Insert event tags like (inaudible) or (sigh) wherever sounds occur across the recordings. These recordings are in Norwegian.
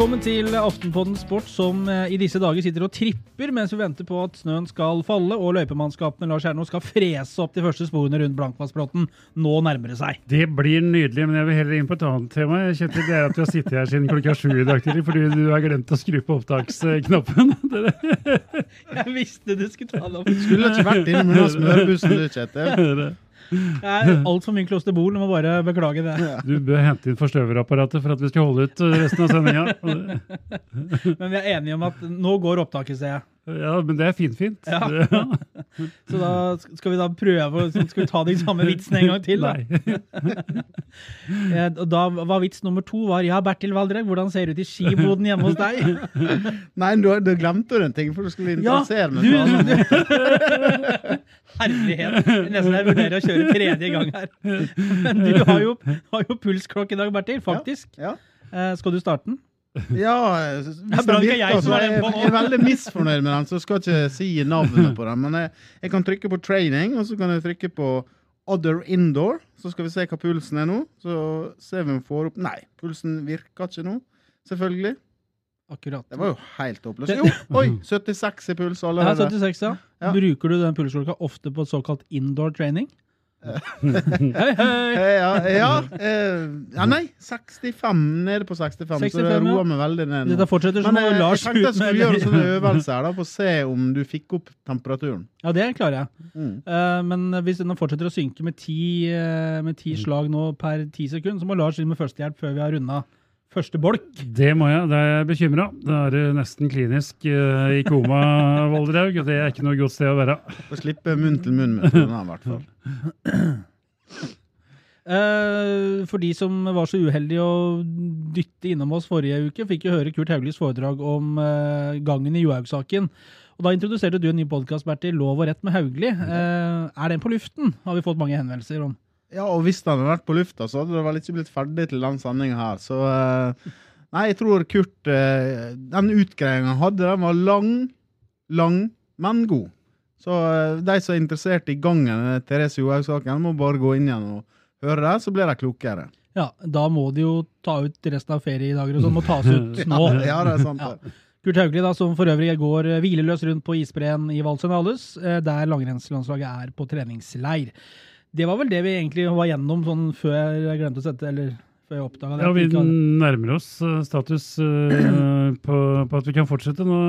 Velkommen til Aftenpodden Sport, som eh, i disse dager sitter og tripper mens vi venter på at snøen skal falle og løypemannskapene Lars Erno skal frese opp de første sporene rundt Blankvassbråten. Nå nærmer det seg. Det blir nydelig, men jeg vil heller inn på et annet tema. Kjetil, det er at du har sittet her siden klokka sju i dag tidlig fordi du har glemt å skru på opptaksknappen. (laughs) Jeg visste du skulle ta det opp. Skulle ikke vært innom denne smørbussen du, Kjetil. Jeg er altfor mye klosterbol, jeg må bare beklage det. Du bør hente inn forstøverapparatet for at vi skal holde ut resten av sendinga. (laughs) Men vi er enige om at nå går opptaket, ser jeg. Ja, men det er finfint. Ja. (laughs) Så da skal vi da prøve å Skal vi ta de samme vitsene en gang til? Da? Nei. (laughs) Eh, og da var vits nummer to var ja, Bertil Valdreg, hvordan ser det ut i skiboden hjemme hos deg? (laughs) Nei, du, du glemte jo en ting, for du skulle Ja, interessere meg. du, for. Herlighet. Nesten jeg vurderer å kjøre tredje gang her. Men du har jo, har jo pulsklokke i dag, Bertil. Faktisk. Ja. Eh, skal du starte den? Ja, hvis Det er den jeg virker, så er jeg, jeg er veldig misfornøyd med den, så jeg skal ikke si navnet på den. Men jeg, jeg kan trykke på training, og så kan jeg trykke på other indoor. Så skal vi se hva pulsen er nå. Så ser vi om vi får opp Nei, pulsen virker ikke nå. Selvfølgelig. Akkurat. Det var jo helt håpløst. Jo, oi! 76 i puls Ja, 76, ja. Ja. Bruker du den pulsklokka ofte på såkalt indoor training? Hei, hei! Eh, Ja, ja, eh, ja, nei. 65. Nede på 65, så det roer meg veldig ned. Dette fortsetter, som Men eh, jeg tenkte jeg skulle gjøre en øvelse her da, for å se om du fikk opp temperaturen. Ja, det klarer jeg. Mm. Men hvis den fortsetter å synke med ti, eh, med ti slag nå per ti sekunder, så må Lars inn med førstehjelp før vi har runda første bolk. Det må jeg. Det er jeg bekymra. Da er det nesten klinisk uh, i koma, (laughs) Voldraug. og Det er ikke noe godt sted å være. Får slippe munn til munn med den her, i hvert fall. Uh, (clears throat) for de som var så uheldige å dytte innom oss forrige uke, fikk jo høre Kurt Hauglies foredrag om uh, gangen i Johaug-saken. Og Da introduserte du en ny podkast, Bertil, Lov og rett med Hauglie. Uh, er den på luften? Har vi fått mange henvendelser om. Ja, og hvis den hadde vært på lufta, så hadde det vel ikke blitt ferdig til den sendinga her. Så eh, Nei, jeg tror Kurt eh, Den utgreiinga han hadde, den var lang, lang, men god. Så eh, de som er interessert i gangen Therese Johaug-saken, må bare gå inn igjen og høre det, så blir de klokere. Ja, Da må de jo ta ut resten av feriedager og sånn, må tas ut (laughs) nå. Ja, det er sant. Ja. Kurt Hauglie, da, som for øvrig går hvileløs rundt på isbreen i Valsenales, eh, der langrennslandslaget er på treningsleir. Det var vel det vi egentlig var gjennom sånn før jeg glemte å sette eller før jeg oppdaga det. Ja, Vi hadde- nærmer oss eh, status eh, på, på at vi kan fortsette nå,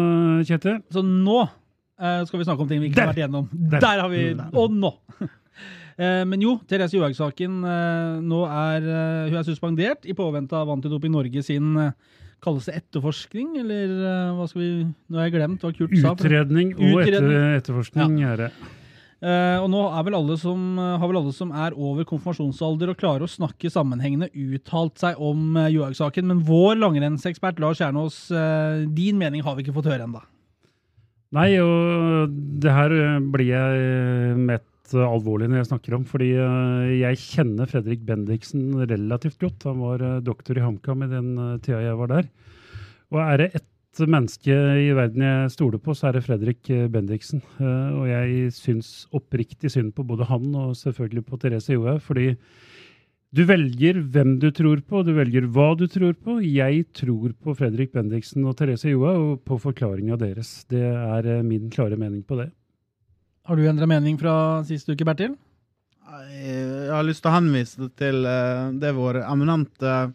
Kjetil. Så nå eh, skal vi snakke om ting vi ikke har vært gjennom. Der! Der, har vi Og nå! (laughs) Men jo, Therese Johaug-saken nå er hun er suspendert i påvente av Antidoping Norge sin Kalles det etterforskning, eller hva skal vi Nå har jeg glemt hva Kurt sa. Utredning og etter, etterforskning etterforskning er det. Eh, og nå er vel alle som, eh, har vel alle som er over konfirmasjonsalder og klarer å snakke sammenhengende, uttalt seg om uh, Johaug-saken. Men vår langrennsekspert Lars Kjernås, din mening har vi ikke fått høre ennå. Nei, og det her blir jeg mett alvorlig når jeg snakker om, fordi jeg kjenner Fredrik Bendiksen relativt godt. Han var doktor i HamKam i den tida jeg var der. Og er det ett menneske i verden jeg stoler på, så er det Fredrik eh, Bendiksen. Eh, Og jeg syns oppriktig synd på både han og selvfølgelig på Therese Johaug, fordi du velger hvem du tror på, du velger hva du tror på. Jeg tror på Fredrik Bendiksen og Therese Johaug og på forklaringa deres. Det er eh, min klare mening på det. Har du endra mening fra sist uke, Bertil? Jeg har lyst til å henvise til det vår eminente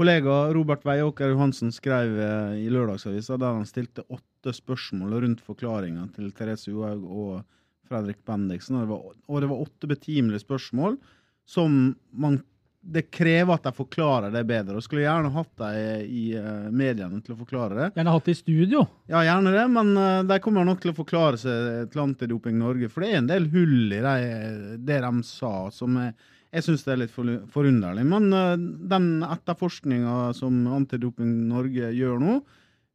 kollega Robert Veiåker Johansen skrev eh, i Lørdagsavisa, der han stilte åtte spørsmål rundt forklaringa til Therese Johaug og Fredrik Bendiksen. Og det var, og det var åtte betimelige spørsmål som man det krever at de forklarer det bedre. Og skulle gjerne hatt dem i eh, mediene til å forklare det. Gjerne hatt det i studio. Ja, gjerne det, men eh, de kommer nok til å forklare seg til Antidoping Norge. For det er en del hull i det, det de sa, som jeg, jeg syns er litt forunderlig. Men eh, den etterforskninga som Antidoping Norge gjør nå,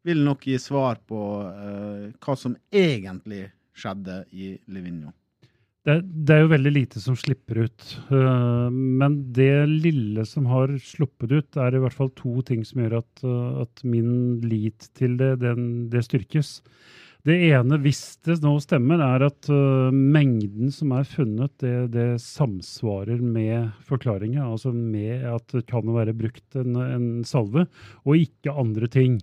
vil nok gi svar på uh, hva som egentlig skjedde i Livigno. Det, det er jo veldig lite som slipper ut. Uh, men det lille som har sluppet ut, er i hvert fall to ting som gjør at, uh, at min lit til det, den, det styrkes. Det ene, hvis det nå stemmer, er at uh, mengden som er funnet, det, det samsvarer med forklaringa. Altså med at det kan være brukt en, en salve, og ikke andre ting.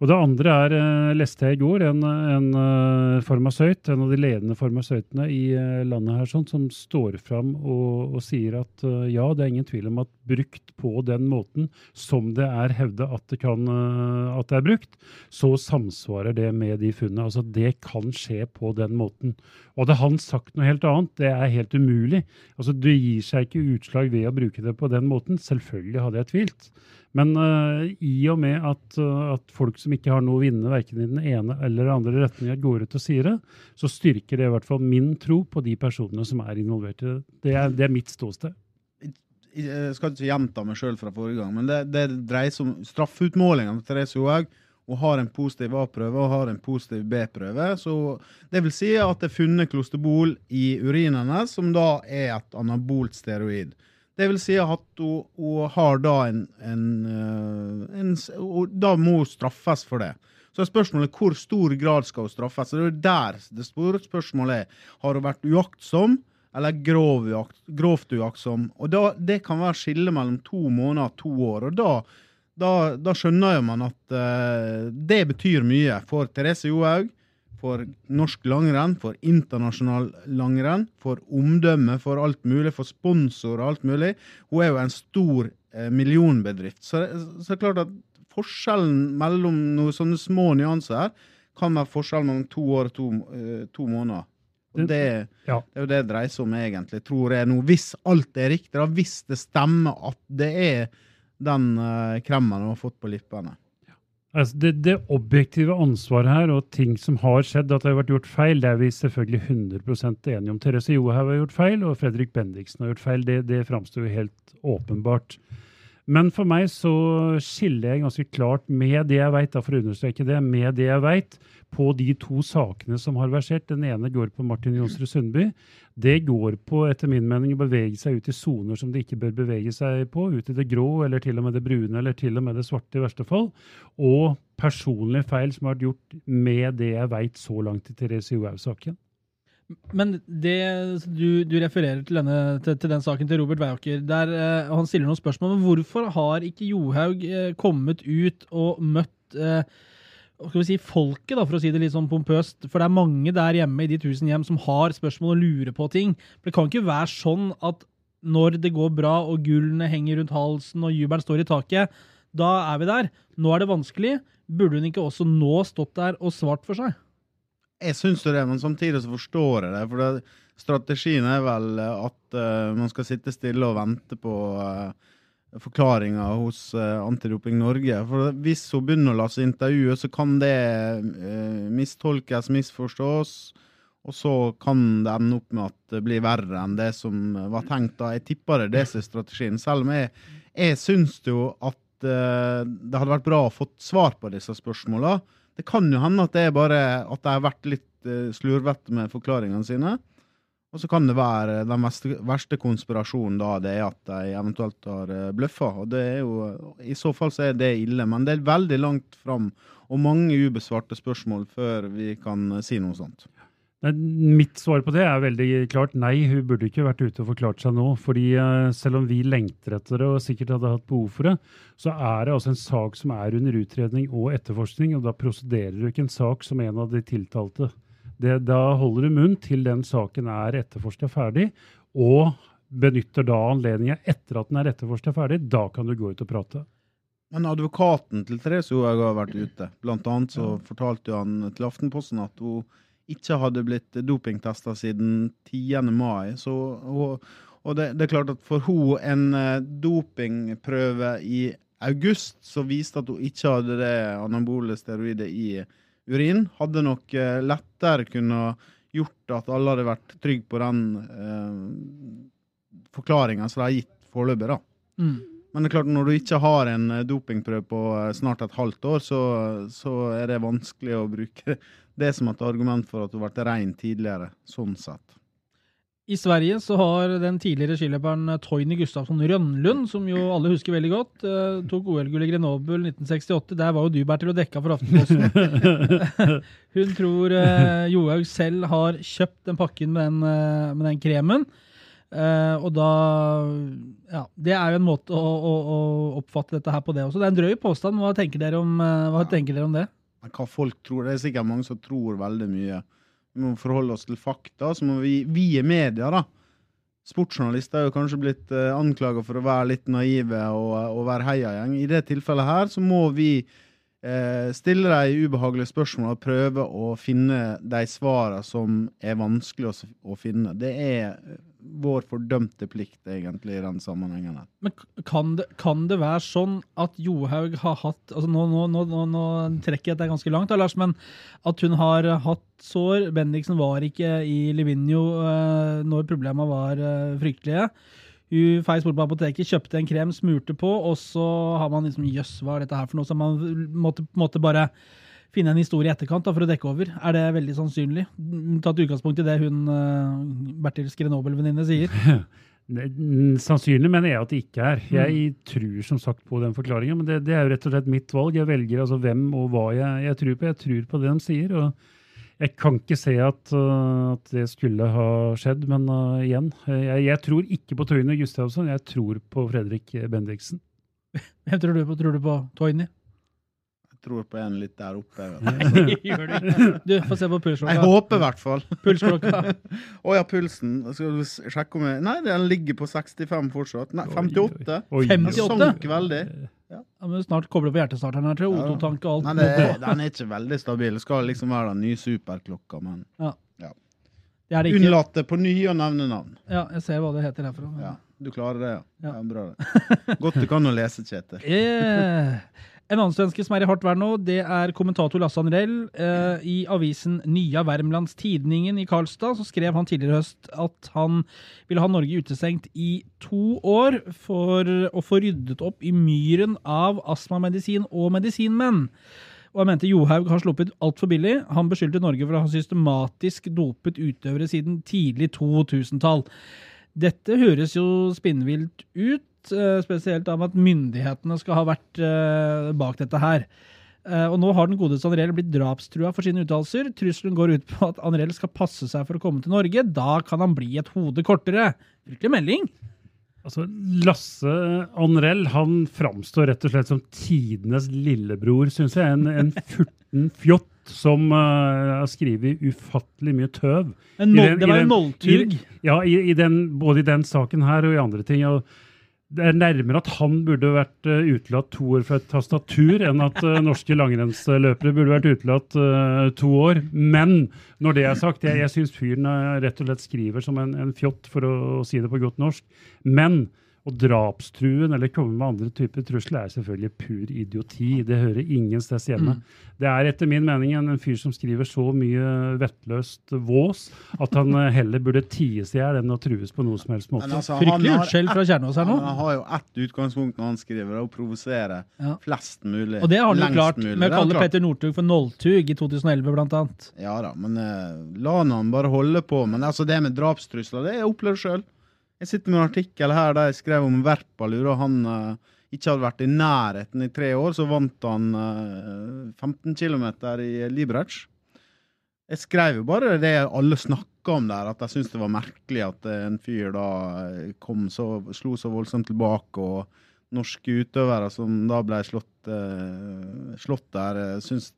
Og det andre er, eh, leste jeg i går, en, en uh, farmasøyt, en av de ledende farmasøytene i uh, landet her, sånn, som står fram og, og sier at ja, det er ingen tvil om at brukt på den måten som det er hevda at, det at det er brukt, så samsvarer det med de funnene. Altså det kan skje på den måten. Og hadde han sagt noe helt annet, det er helt umulig. Altså Det gir seg ikke utslag ved å bruke det på den måten. Selvfølgelig hadde jeg tvilt. Men uh, i og med at, uh, at, folk som ikke har noe å vinne, verken i den ene eller andre retninga, går ut og sier det, så styrker det i hvert fall min tro på de personene som er involvert i det. Det er, det er mitt ståsted. Jeg skal ikke gjenta meg sjøl fra forrige gang, men det, det dreier seg om straffeutmålinga til Therese Johaug. Hun har en positiv A-prøve og har en positiv B-prøve. så Det vil si at det er funnet klosterbol i urinene, som da er et anabolt steroid. Det vil si at hun, hun har da en, en, en, en, Da må hun straffes for det. Så er spørsmålet hvor stor grad skal hun straffes. Det er der det store spørsmålet er. Har hun vært uaktsom eller grov, grovt uaktsom? Og da, Det kan være skille mellom to måneder og to år. og da, da, da skjønner man at uh, det betyr mye for Therese Johaug for norsk langrenn, for internasjonal langrenn, for omdømme, for alt mulig, for sponsor og alt mulig. Hun er jo en stor eh, millionbedrift. Så, så det er klart at forskjellen mellom noen sånne små nyanser her kan være forskjellen mellom to år og to, eh, to måneder. Og det, ja. det, er jo det det dreier seg om, egentlig, tror jeg nå. Hvis alt er riktig, da, hvis det stemmer at det er den uh, kremmen hun har fått på lippene. Altså det, det, objektive ansvaret her, og ting som har skjedd, at det har vært gjort feil, det er vi selvfølgelig 100 enige om. Therese Johaug har gjort feil, og Fredrik Bendiksen har gjort feil. Det, det framstår jo helt åpenbart. Men for meg så skiller jeg ganske klart med det jeg veit, for å understreke det, med det jeg veit, på de to sakene som har versert. Den ene går på Martin Jonsrud Sundby. Det går på, etter min mening, å bevege seg ut i soner som det ikke bør bevege seg på. Ut i det grå, eller til og med det brune, eller til og med det svarte i verste fall. Og personlige feil som har vært gjort med det jeg veit så langt i Therese Johaug-saken. Men det du, du refererer til, denne, til, til, den saken til Robert Weiaker, der uh, han stiller noen spørsmål. Men hvorfor har ikke Johaug uh, kommet ut og møtt uh, skal vi si, folket, da, for å si det litt sånn pompøst. For det er mange der hjemme i de tusen hjem som har spørsmål og lurer på ting. For det kan ikke være sånn at når det går bra og gullene henger rundt halsen og jubelen står i taket, da er vi der. Nå er det vanskelig. Burde hun ikke også nå stått der og svart for seg? Jeg syns det, men samtidig så forstår jeg det. For det, strategien er vel at uh, man skal sitte stille og vente på uh, forklaringa hos uh, Antidoping Norge. For Hvis hun begynner å la seg intervjue, så kan det uh, mistolkes, misforstås. Og så kan det ende opp med at det blir verre enn det som var tenkt. da. Jeg tipper det er strategien. Selv om jeg, jeg syns jo at det hadde vært bra å få svar på disse spørsmåla. Det kan jo hende at det er bare at de har vært litt slurvete med forklaringene sine. Og så kan det være den verste, verste konspirasjonen da, det er at de eventuelt har eh, bløffa. Og det er jo, I så fall så er det ille, men det er veldig langt fram og mange ubesvarte spørsmål før vi kan eh, si noe sånt. Mitt svar på det er veldig klart nei. Hun burde ikke vært ute og forklart seg nå. fordi eh, selv om vi lengter etter det og sikkert hadde hatt behov for det, så er det altså en sak som er under utredning og etterforskning, og da prosederer du ikke en sak som en av de tiltalte. Det, da holder du munn til den saken er etterforska ferdig, og benytter da anledninga etter at den er etterforska ferdig. Da kan du gå ut og prate. Men advokaten til Therese Johaug har vært ute. Blant annet så fortalte han til Aftenposten at hun ikke hadde blitt dopingtesta siden 10. mai. Så, og, og det, det, er klart at for hun en eh, dopingprøve i august som viste at hun ikke hadde det anabole steroidet i urin, hadde nok eh, lettere kunne gjort at alle hadde vært trygge på den eh, forklaringa som de har gitt foreløpig. da. Mm. Men det er klart, når du ikke har en eh, dopingprøve på snart et halvt år, så, så, er det vanskelig å bruke det som et argument for at hun ble rein tidligere, sånn sett. I Sverige så har den tidligere skiløperen Toyny Gustavsson Rønnlund, som jo alle husker veldig godt, eh, tok OL-gull i Grenoble 1968. Der var jo du, Bertil, og dekka for Aftenposten. (laughs) Hun tror eh, Johaug selv har kjøpt den pakken med den, eh, med den kremen. Eh, og da Ja, det er jo en måte å, å, å oppfatte dette her på det også. Det er en drøy påstand. Hva tenker dere om, hva tenker dere om det? Men hva folk tror, Det er sikkert mange som tror veldig mye. Vi må forholde oss til fakta. Så må vi, vi er media, da. Sportsjournalister er jo kanskje blitt uh, anklaga for å være litt naive og, og være heiagjeng. I det tilfellet her så må vi eh, stille de ubehagelige spørsmålene og prøve å finne de svarene som er vanskelig å, å finne. Det er eh, vår fordømte plikt, egentlig, i den sammenhengen. Men kan det, kan det være sånn at Johaug har hatt altså nå, nå, nå, nå, trekker jeg dette ganske langt, da, Lars, men at hun har hatt sår Bendiksen var ikke i Livigno eh, når problemene var eh, fryktelige. Hun feis bort på apoteket, kjøpte en krem, smurte på, og så har man liksom Jøss, hva er dette her for noe? Så man måtte, på en måte bare finne en historie i etterkant da, for å dekke over. Er det veldig sannsynlig? Tatt utgangspunkt i det hun eh, Bertil Skrenobel-venninne sier. (laughs) Mm, Sannsynlig mener jeg at det ikke er. Jeg tror som sagt på den forklaringen, men det, det er jo rett og slett mitt valg. Jeg velger altså hvem og hva jeg, jeg tror på. Jeg tror på det de sier. og jeg kan ikke se at, uh, at det skulle ha skjedd, men uh, igjen, jeg, jeg tror ikke på Tøyne Gustavsson, jeg tror på Fredrik Bendiksen. (laughs) Hvem tror du på? Tror du på Toyny? Tror på en litt der oppe. (laughs) jeg vet. Du, få se på pulsklokka. Jeg håper i hvert fall. (laughs) Pulsklokka. Å ja, pulsen. Skal du sjekke om jeg Nei, den ligger på 65 fortsatt. Nei, 58. Oi, oi. 58? Den sank veldig. Ja, men snart kobler på hjertestarteren her, tror jeg. O2-tank og alt. Nei, det, den er ikke veldig stabil. Det skal liksom være den nye superklokka, men ja. ja. det det unnlate på ny å nevne navn. Ja, jeg ser hva det heter herfra. Ja, Du klarer det, ja? Ja. ja bra det. (laughs) Godt du kan å lese, Kjetil. Eh, en annen svenske som er i hardt vær nå, det er kommentator Lasse Andrell. Eh, I avisen Nya Värmlands Tidningen i Karlstad så skrev han tidligere høst at han ville ha Norge utestengt i to år for å få ryddet opp i myren av astmamedisin og medisinmenn. Og jeg mente Johaug har sluppet altfor billig. Han beskyldte Norge for å ha systematisk dopet utøvere siden tidlig 2000-tall. Dette høres jo spinnvilt ut, eh, spesielt av at myndighetene skal ha vært eh, bak dette her. Eh, Og nå har den godeste Anrell blitt drapstrua for sine uttalelser. Trusselen går ut på at Anrell skal passe seg for å komme til Norge. Da kan han bli et hode kortere. Fryktelig melding. Altså, Lasse Anrell han framstår rett og slett som tidenes lillebror, syns jeg. En, en furten fjott som uh, har skrevet ufattelig mye tøv. En I den- det var en den- nolltug. Ja, i, i den, både i den saken her og i andre ting. og det er nærmere at han burde vært eh, utelatt to år fra et tastatur, enn at eh, norske langrennsløpere burde vært utelatt eh, to år. Men når det er sagt, jeg, jeg syns fyren rett og slett skriver som en, en fjott, for å, si det på godt norsk. Men å drapstruen eller komme med andre typer trusler er selvfølgelig pur idioti. Det hører ingen steds hjemme. Det er etter min mening en, en fyr som skriver så mye vettløst vås at han eh, heller burde ties i hjel enn å trues på noe som helst måte. Altså, Fryktelig utskjell fra Kjernås her nå. han har jo ett utgangspunkt når han skriver, og provoserer å provosere Ja. flest mulig. Og det har han jo klart mulig. med å kalle. Petter Northug for nolltug i 2011, blant annet. Ja da, men uh, la han bare holde på. Men altså, det med drapstrusler, det opplever jeg opplevd sjøl. Jeg sitter med en artikkel her der jeg skrev om Verpalur, og han uh, ikke hadde vært i nærheten i tre år. Så vant han uh, 15 km i Liberec. Jeg skrev jo bare det alle snakka om der, at jeg syntes det var merkelig at eh, en fyr da eh, kom så, slo så voldsomt tilbake, og norske utøvere som da ble slått, uh, slått der, syns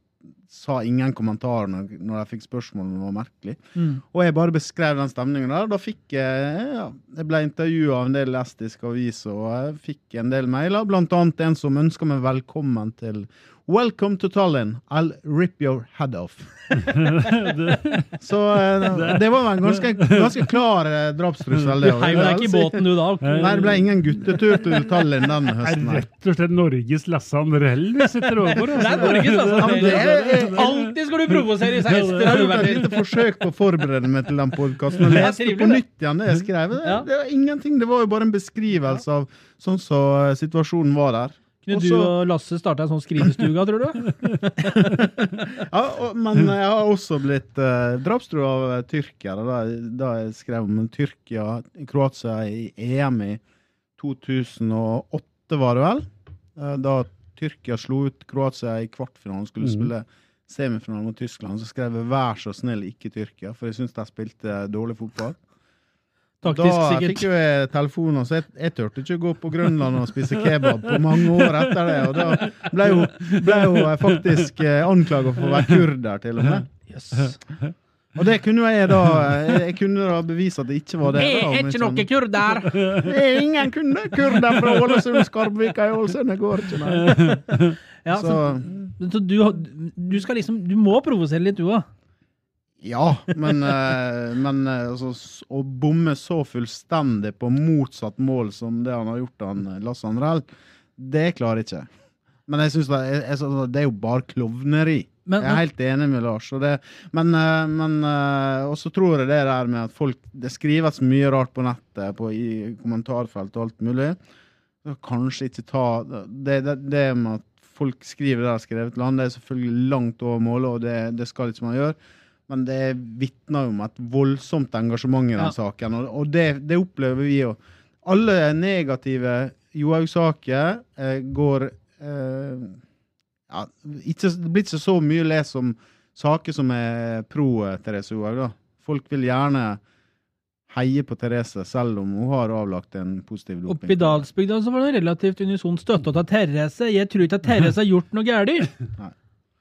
sa ingen kommentarer når, når jeg fikk spørsmål om det var merkelig. Mm. Og jeg bare beskrev den stemningen der. Da fikk jeg ja, Jeg ble intervjua av en del estiske aviser, og jeg fikk en del mailer, blant annet en som ønska meg velkommen til Welcome to Tallinn. I'll rip your head off. (laughs) Så uh, det var en ganske, (laughs) ganske klar eh, drapstrussel. det Du heiv deg ikke i båten du da. Nei, det ble ingen guttetur til Tallinn den høsten. Det er rett og slett Norges Lasse Andrell vi sitter overfor. Det er altså. Norges men er- (laughs) Alltid skal du provosere seg. hester. Jeg har gjort et lite forsøk på å forberede meg til den podkasten. Jeg leste på nytt igjen det jeg skrev. Det, det var ingenting. Det var jo bare en beskrivelse av sånn som eh, situasjonen var der. Kunne også, du og Lasse starta en sånn skrivestuga, tror du? (laughs) Ja, og, men jeg har også blitt eh, drapstrua av tyrkere da, da jeg skrev om Tyrkia, Kroatia i EM i 2008, var det vel? Eh, da Tyrkia slo ut Kroatia i kvartfinalen, skulle mm. spille semifinalen mot Tyskland, så skrev jeg 'vær så snill, ikke Tyrkia', for jeg syns de spilte dårlig fotball. Taktisk, da sikkert. fikk jo jeg telefon, så jeg, jeg turte ikke gå på Grønland og spise kebab på mange år etter det. Og da ble jo, ble jo faktisk eh, anklaga for å være kurder, til og med. Yes. Og det kunne jeg da Jeg, jeg kunne da bevise at det ikke var det. Jeg er ikke noe kurder! Det er ingen kunde, kurder fra Ålesund, Skarbvika i Ålesund. Det går ikke, nei. Ja, så, Så så du, du skal liksom Du må provosere litt, du òg. Ja, men, eh, men eh, altså, å bomme så fullstendig på motsatt mål som det han har gjort, han eh, Lasse Andrell, det klarer jeg ikke. Men jeg synes det, jeg, jeg, det er jo bare klovneri. Men, Jeg er helt enig med Lars. Og det, men men eh, og så tror jeg det der med at folk Det skrives mye rart på nettet, på, i kommentarfelt og alt mulig. Kanskje ikke ta Det, det, det med at folk skriver det de har skrevet land, det er selvfølgelig langt over målet, og det, det skal ikke man gjøre. Men det vitner om et voldsomt engasjement i den Ja. saken, og, og det, det opplever vi jo. Alle negative Johaug-saker eh, går eh, ja, ikke, Det blir ikke så mye lest om saker som er pro eh, Therese Johaug. Folk vil gjerne heie på Therese, selv om hun har avlagt en positiv doping. Oppe i Dalsbygda så var det relativt unison støtte til Therese. Jeg tror ikke at Therese har gjort noe galt. (laughs) Nei.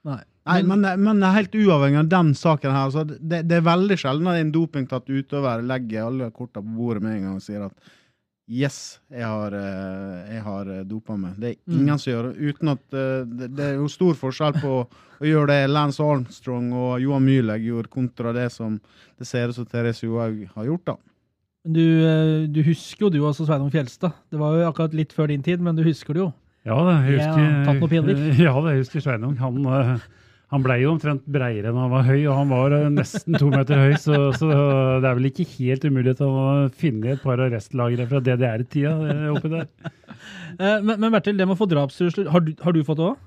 Nei. Nei, men, men helt uavhengig av den saken her, så det, det er veldig sjelden at en dopingtatt utøver legger alle korta på bordet med en gang og sier at yes, jeg har, eh, jeg har dopa meg. Det er Mm. ingen som gjør det. Uten at eh, det, det er jo stor forskjell på å gjøre det Lance Armstrong og Johan Myhlegg gjorde, kontra det som det ser ut som Therese Johaug har gjort. da. Du, eh, du husker jo du også Sveinung Fjelstad. Det var jo akkurat litt før din tid, men du husker det jo. Ja, det, jeg Ja, husker, tatt noen piller. (laughs) Ja, det jeg husker Sveinung. Han, eh, han ble jo omtrent breiere enn han var høy, og han var eh, nesten to meter høy, så, så det er vel ikke helt umulig at han har funnet et par arrestlagre fra DDR-tida eh, oppi der. Eh, Men, men Bertil, det med å få drapstrusler, har har du fått det òg?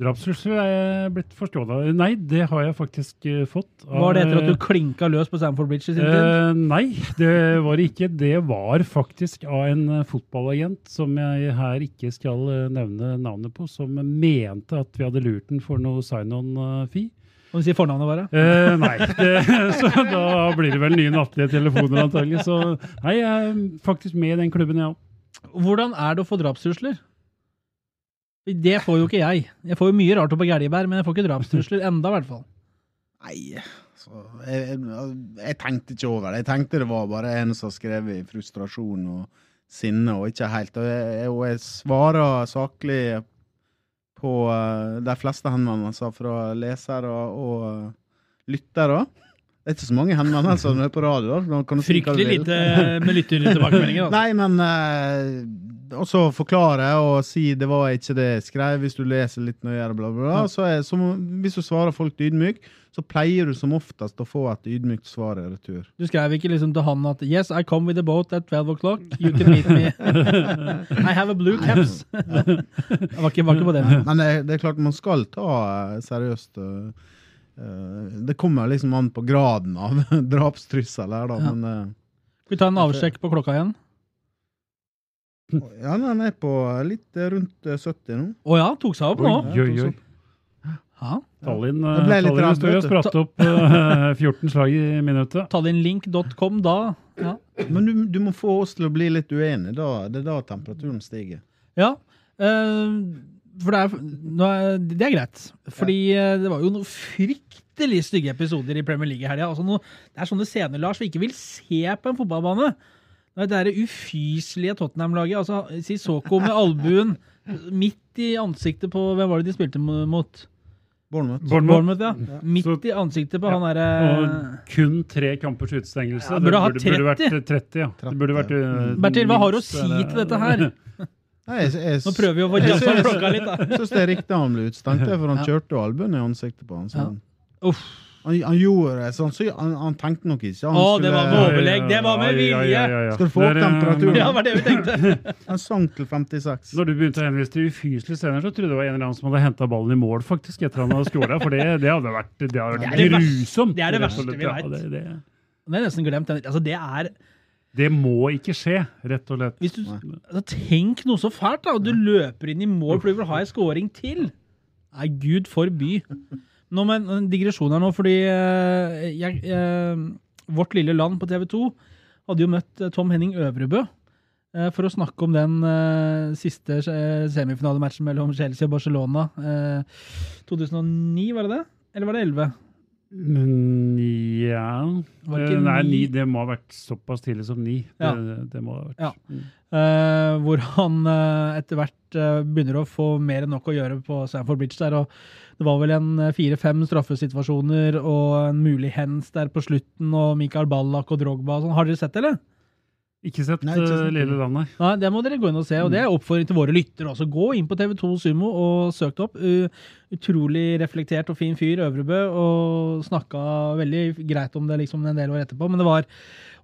Drapstrusler er jeg blitt forstått av. Nei, det har jeg faktisk uh, fått. av- Var det etter at du klinka løs på Stamford Bridge i sin tid? Eh, nei, det var det ikke. Det var faktisk av en eh, fotballagent som jeg her ikke skal eh, nevne navnet på, som mente at vi hadde lurt den for noe sign-on-fee. Kan du si fornavnet bare? Uh, nei, det, (laughs) så da blir det vel nye nattlige telefoner antagelig. Så nei, jeg er faktisk med i den klubben, ja. Hvordan er det å få drapstrusler? Det får jo ikke jeg. Jeg får jo mye rart oppå Gæljebær, men jeg får ikke drapstrusler enda, i hvert fall. Nei, så jeg, jeg, jeg tenkte ikke over det. Jeg tenkte det var bare en som skrev i frustrasjon og sinne, og ikke helt. Og jeg, og jeg svarer saklig på eh, de fleste henvendelser fra lesere og lyttere. Det er ikke så mange henvendelser når du er på radio. kan du si hva du Fryktelig vil. lite med lyttertilbakemeldinger. Altså. (laughs) Nei, men eh, også forklare og si det var ikke det jeg skrev, hvis du leser litt nøyere, bla, bla, bla. Så er, som, hvis du svarer folk ydmyk, så pleier du som oftest å få et ydmykt svar i retur. Du skrev ikke liksom til han at Yes, I come with a boat at 12 o'clock. You can meet me. (laughs) I have a blue caps. (laughs) Det var ikke, var ikke på det. Men det, det er klart man skal ta eh, seriøst eh, eh, Det kommer liksom an på graden av (laughs) drapstrussel her, da, Ja. men Skal vi ta en avsjekk på klokka igjen? Ja, han er på litt eh, rundt eh, 70 nå. Å ja, tok seg opp nå. Oi, oi, oi. Ja. Tallinn litt og vet spratt opp (laughs) uh, 14 slag i minuttet. Tallinnlink.com da. Ja. Men du, du må få oss til å bli litt uenige. Da, det er da temperaturen stiger. ja. uh, for det er, nå er, det er greit. Fordi eh, det var jo noen fryktelig stygge episoder i Premier League i helga. Altså det er sånne scener Lars, vi ikke vil se på en fotballbane. Det er det ufyselige Tottenham-laget. altså Sissoko med albuen midt i ansiktet på Hvem var det de spilte mot? Bournemouth. Bournemouth. Bournemouth, ja. Midt Så- i ansiktet på Ja. han Og derre kun tre kampers utestengelse. Ja, det burde ha burde, burde vært 30. 30. Det burde vært, eh, Bertil, hva har du å si eller- til dette her? (laughs) Nei, jeg, jeg, Nå prøver vi å få jazza klokka litt, da. Jeg syns det er riktig han ble utestengt, for han Ja. kjørte albuen i ansiktet på han. Så. Ja. Uff. Han, han gjorde det sånn, så han, han tenkte nok ikke. Han Å, det var med skulle- overlegg, det var med Ja, ja, ja, ja, ja. Skal du få opp temperaturen? Ja, det var det vi tenkte. (laughs) Han sank til 56. Når du begynte å henvise til ufyselige scener, så trodde jeg det var en eller annen som hadde henta ballen i mål faktisk etter han hadde skåra. For det, det hadde vært, det hadde vært Det det verste- grusomt. det er det verste vi veit. vet. det, det, Det er nesten glemt. Altså, det er det må ikke skje, rett og slett. Hvis du, altså, tenk noe så fælt, da! Du løper inn i mål fordi du vil ha en scoring til! Nei, gud forby. Nå med en digresjon her nå, fordi jeg, jeg, eh, Vårt lille land på TV 2 hadde jo møtt eh, Tom Henning Øvrebø eh, for å snakke om den eh, siste eh, semifinalematchen mellom Chelsea og Barcelona. Eh, 2009, var det det? Eller var det 11? Ja det Eh, Nei, ni? det må ha vært såpass tidlig som ni. Ja. Det, det må ha vært. Ja. Mm. Uh, hvor han uh, etter hvert uh, begynner å få mer enn nok å gjøre på Sanford Bridge der. og Det var vel en fire-fem straffesituasjoner og en mulig hands der på slutten, og Mikael Ballack og Drogba og sånn. Har dere sett det, eller? Ikke sett Nei, ikke sett. Lille Land, Nei, Det må dere gå inn og se, og det er oppfordring til våre lyttere også. Gå inn på TV2 Sumo og søk det opp. Uh, utrolig reflektert og fin fyr, Øvrebø, og snakka veldig greit om det liksom en del år etterpå. Men det var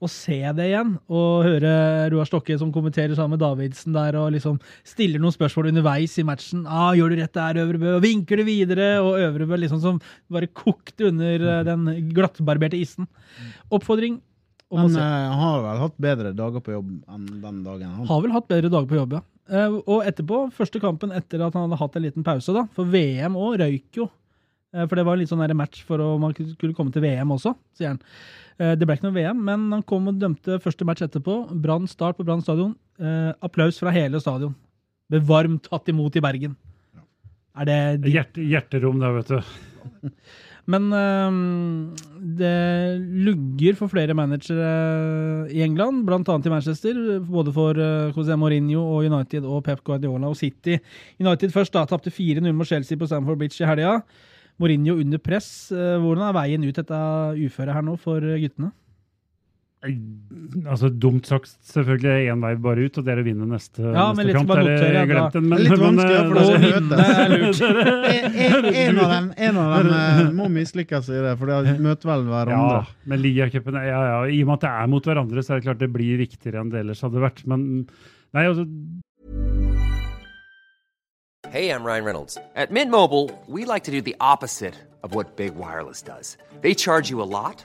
å se det igjen, og høre Roar Stokke som kommenterer sammen med Davidsen der, og liksom stiller noen spørsmål underveis i matchen. Ah, 'Gjør du rett der, Øvrebø?' og vinker det videre, og Øvrebø liksom som bare kokte under eh, den glattbarberte isen. Oppfordring om Men se. eh, han har vel hatt bedre dager på jobb enn den dagen. Han. Har vel hatt bedre dager på jobb, ja. Eh, og etterpå, første kampen etter at han hadde hatt en liten pause, da, for VM òg røyk jo. Eh, for det var en litt sånn match for å man skulle komme til VM også, sier han. Eh, det ble ikke noe VM, men han kom og dømte første match etterpå. Brann start på Brann stadion. Eh, applaus fra hele stadion. Ble varmt tatt imot i Bergen. Er det Hjert, hjerterom der, vet du. (laughs) men øhm, det lugger for flere managere i England, bl.a. i Manchester. Både for José Mourinho og United og Pep Guardiola og City. United først da, tapte 4-0 mot Chelsea på Stamford Bridge i helga. Mourinho under press. Eh, Hvordan er veien ut dette uføret her nå for guttene? Nei, Altså, Dumt sagt, selvfølgelig én vei bare ut, og det er å vinne neste, Ja, men neste kamp. bare Der, notere, jeg glemt den, Det er litt vanskelig, for Å skal (laughs) (laughs) (laughs) er. En, av dem, en av dem eh, må mislykkes i det, for de møter vel hverandre. Ja, men ligacupen ja, ja, I og med at det er mot hverandre, så er det klart det blir viktigere enn det ellers hadde vært. Men nei, altså Hey, I'm Ryan Reynolds. At Mint Mobile, we like to do the opposite of what Big Wireless does. They charge you a lot,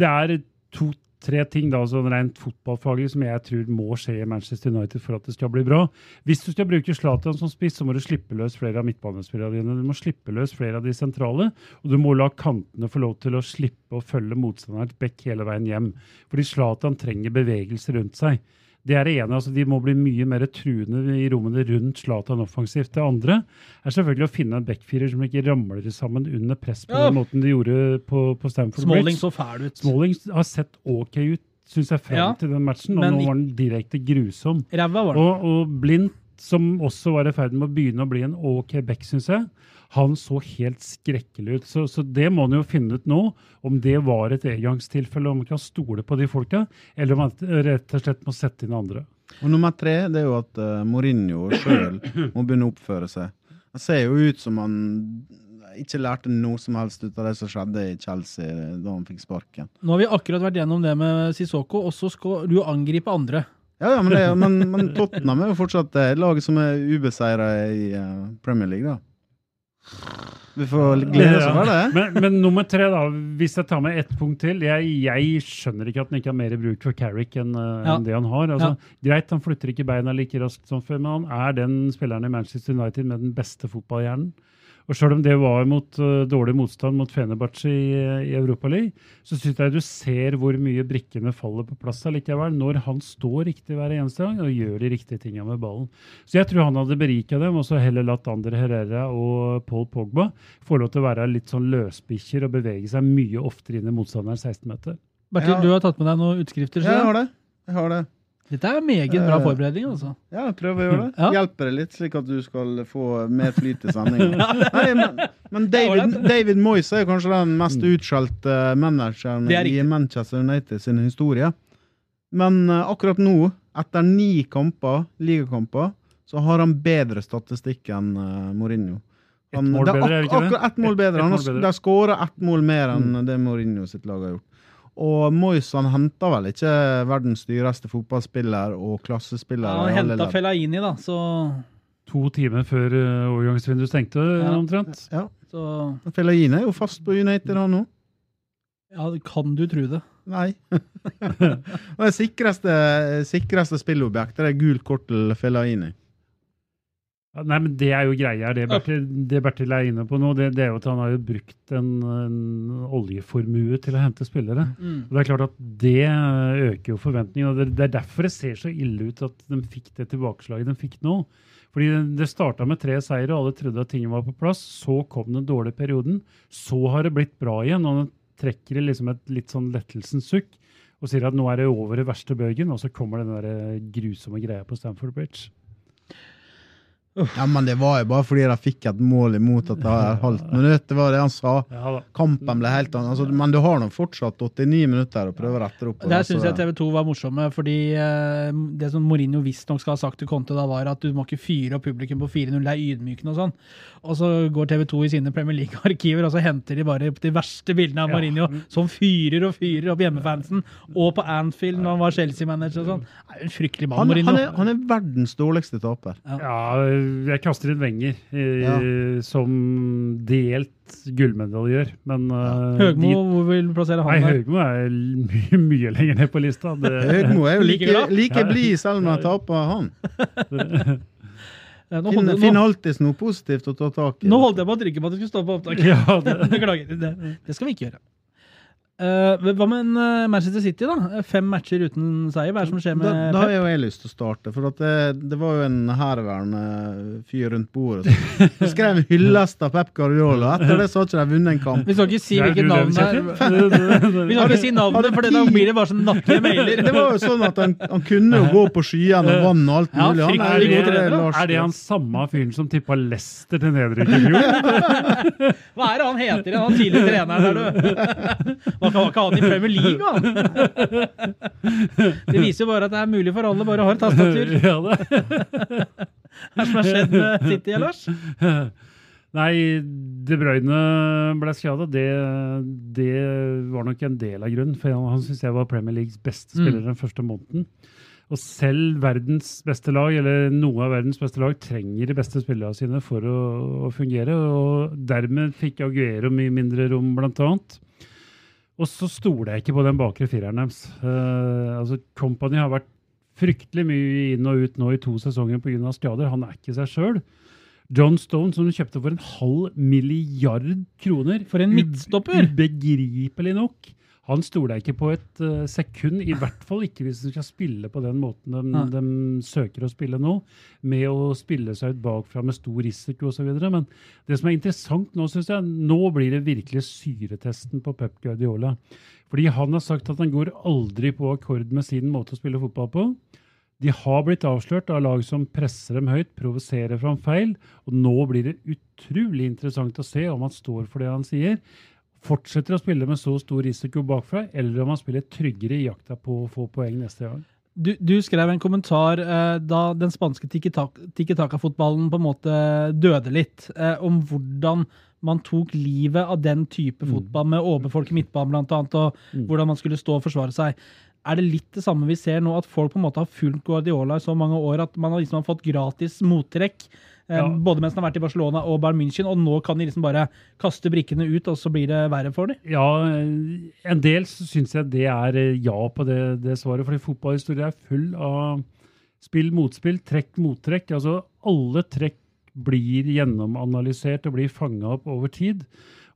Det er to-tre ting da, sånn rent fotballfaglig som jeg tror må skje i Manchester United for at det skal bli bra. Hvis du skal bruke Zlatan som spiss, så må du slippe løs flere av midtbanespillerne dine. Du må slippe løs flere av de sentrale, og du må la kantene få lov til å slippe å følge motstanderens bekk hele veien hjem. Fordi Zlatan trenger bevegelse rundt seg. Det er det ene. altså De må bli mye mer truende i rommene rundt Zlatan offensivt. Det andre er selvfølgelig å finne en backfirer som ikke ramler sammen under press på Ja. den måten de gjorde på, på Stamford Smalling Bridge. så fæl ut. Smalling har sett ok ut, syns jeg, frem Ja, til den matchen. Og men nå var den direkte grusom. Var den. Og, og Blindt som også var i ferd med å begynne å bli en OK back, syns jeg. Han så helt skrekkelig ut. Så, så det må han jo finne ut nå, om det var et engangstilfelle, om man kan stole på de folka, eller om man rett og slett må sette inn andre. Og nummer tre det er jo at uh, Mourinho sjøl (coughs) må begynne å oppføre seg. Han ser jo ut som han ikke lærte noe som helst ut av det som skjedde i Chelsea da han fikk sparken. Nå har vi akkurat vært gjennom det med Sissoko, og så skal du angripe andre. Ja, ja men, det, men, men, Tottenham er jo fortsatt det laget som er ubeseira i uh, Premier League, da. Vi får glede oss over det. Men, men, nummer tre, da, hvis jeg tar med ett punkt til jeg, jeg, skjønner ikke at han ikke har mer bruk for Carrick enn uh, ja. en det han har. Altså, ja. Greit, han flytter ikke beina like raskt som før, men han er den spilleren i Manchester United med den beste fotballhjernen. Og Selv om det var mot uh, dårlig motstand mot Fenerbahçe i, i Europaligaen, så syns jeg du ser hvor mye brikkene faller på plass allikevel, når han står riktig hver eneste gang og gjør de riktige tingene med ballen. Så jeg tror han hadde berika dem, og så heller latt Ander Herrera og Paul Pogba få lov til å være litt sånn løsbikkjer og bevege seg mye oftere inn i motstanderens 16-meter. Bertil, ja. du har tatt med deg noen utskrifter? Ja, jeg har det. Jeg har det. Dette er meget bra eh, forberedning. altså. Ja, prøv å gjøre det. (laughs) Ja. Hjelper det litt, slik at du skal få mer flyt i sendinga. (laughs) men, men David, David Moyes er kanskje den mest mm. utskjelte manageren i Manchester United sin historie. Men uh, akkurat nå, etter ni kamper, ligakamper, så har han bedre statistikk enn uh, Mourinho. Han, ett mål bedre, er det ikke det? Ett mål bedre. Han har, har skåra ett mål mer enn mm. det Mourinho sitt lag har gjort. Og Moyes han henta vel ikke verdens dyreste fotballspiller og klassespiller. Ja, han henta Fellaini, da, så To timer før uh, overgangsvinduet stengte, ja. omtrent. Ja. Så... Fellaini er jo fast på United, han nå. Ja, kan du tro det? Nei. (laughs) det sikreste, sikreste spillobjektet er gult kort til Fellaini. Nei, men Det er jo greia. Det Bertil, det Bertil er inne på nå, det, det, er jo at han har jo brukt en, en oljeformue til å hente spillere. Mm. Og Det er klart at det øker jo forventningene. og Det er derfor det ser så ille ut at de fikk det tilbakeslaget de fikk nå. Fordi Det starta med tre seire, og alle trodde at ting var på plass. Så kom den dårlige perioden. Så har det blitt bra igjen. og den trekker liksom et litt sånn lettelsens sukk og sier at nå er det over i verste bøygen, og så kommer den der grusomme greia på Stamford Bridge. Ja, men det var jo bare fordi de fikk et mål imot at det et halvt minutt. Det var det han sa. Kampen ble helt annet. Altså, men du har nå fortsatt 89 minutter å prøve å rette opp. Der syns jeg TV 2 var morsomme, fordi uh, det som Mourinho visstnok skal ha sagt til Conte, da var at du må ikke fyre opp publikum på 4-0, det er ydmykende og sånn. Og så går TV 2 i sine Premier League-arkiver, og så henter de bare de verste bildene av Mourinho, ja. som fyrer og fyrer opp hjemmefansen, og på Anfield når han var Chelsea-manager og sånn. En fryktelig mann, Mourinho. Han er, han er verdens dårligste taper. Ja. ja jeg kaster inn Wenger ja. som delt gullmedaljør, men ja. Høgmo, de, hvor vil du plassere han nei, Høgmo er (laughs) mye, mye lenger ned på lista. Det, Høgmo er jo (laughs) like, like blid selv om han taper, han. (laughs) Finner finn alltid noe positivt å ta tak i. Nå holdt jeg på å trykke på at du skulle stå på opptak. Ja, det. Beklager. Det, det skal vi ikke gjøre. Uh, hva med en uh, Manchester City, da? Fem matcher uten seier. Hva er det som skjer med da, da har jo jeg lyst til å starte. For det, det, var jo en herværende fyr rundt bordet som, (laughs) skrev en hyllest av Pep Guardiola. Etter det så har ikke de vunnet en kamp. Vi skal ikke si hvilket navn det er. (laughs) Vi skal ikke si navnet, for da blir det bare sånn nattlige (laughs) mailer. Det var jo sånn at han, han kunne jo gå på skyene og vann og alt mulig. Ja, er, det, er det han samme fyren som tippa Lester til nedrykk i fjor? Hva er det han heter han tidligere treneren der, du? Han kan ikke ha det i Premier League, da! (laughs) Det viser jo bare at det er mulig for alle, bare har et tastatur. (laughs) Ja, det. (laughs) Hva som har skjedd med City, Lars? Nei, De Bruyne ble skada. Det, det, var nok en del av grunnen. For han, syns jeg var Premier Leagues beste spiller mm. den første måneden. Og selv verdens beste lag, eller noe av verdens beste lag, trenger de beste spillerne sine for å, å fungere. Og dermed fikk Aguero mye mindre rom, blant annet. Og så stoler jeg ikke på den bakre fireren deres. Uh, altså, Company har vært fryktelig mye inn og ut nå i to sesonger pga. skader. Han er ikke seg sjøl. John Stone, som du kjøpte for en halv milliard kroner For en midtstopper! Ubegripelig nok. Han stoler jeg ikke på et uh, sekund, i hvert fall ikke hvis de skal spille på den måten de, ja. de søker å spille nå, med å spille seg ut bakfra med stor risiko osv. Men det som er interessant nå, syns jeg, nå blir det virkelig syretesten på Pep Guardiola. Fordi han har sagt at han går aldri på akkord med sin måte å spille fotball på. De har blitt avslørt av lag som presser dem høyt, provoserer fram feil. Og nå blir det utrolig interessant å se om han står for det han sier. Fortsetter å spille med så stor risiko bakfra, eller om han spiller tryggere i jakta på å få poeng neste gang. Du, du skrev en kommentar eh, da den spanske tiki-taka-fotballen på en måte døde litt, eh, om hvordan man tok livet av den type fotball med overfolk i midtbanen annet, og Mm. hvordan man skulle stå og forsvare seg. Er det litt det samme vi ser nå, at folk på en måte har fulgt Guardiola i så mange år at man har liksom fått gratis mottrekk? Ja. Både mens han har vært i Barcelona og Bayern München, og nå kan de liksom bare kaste brikkene ut, og så blir det verre for dem? Ja, en del syns jeg det er eh, ja på det, det svaret. Fordi fotballhistorie er full av spill, motspill, trekk, mottrekk. Altså alle trekk blir gjennomanalysert og blir fanga opp over tid.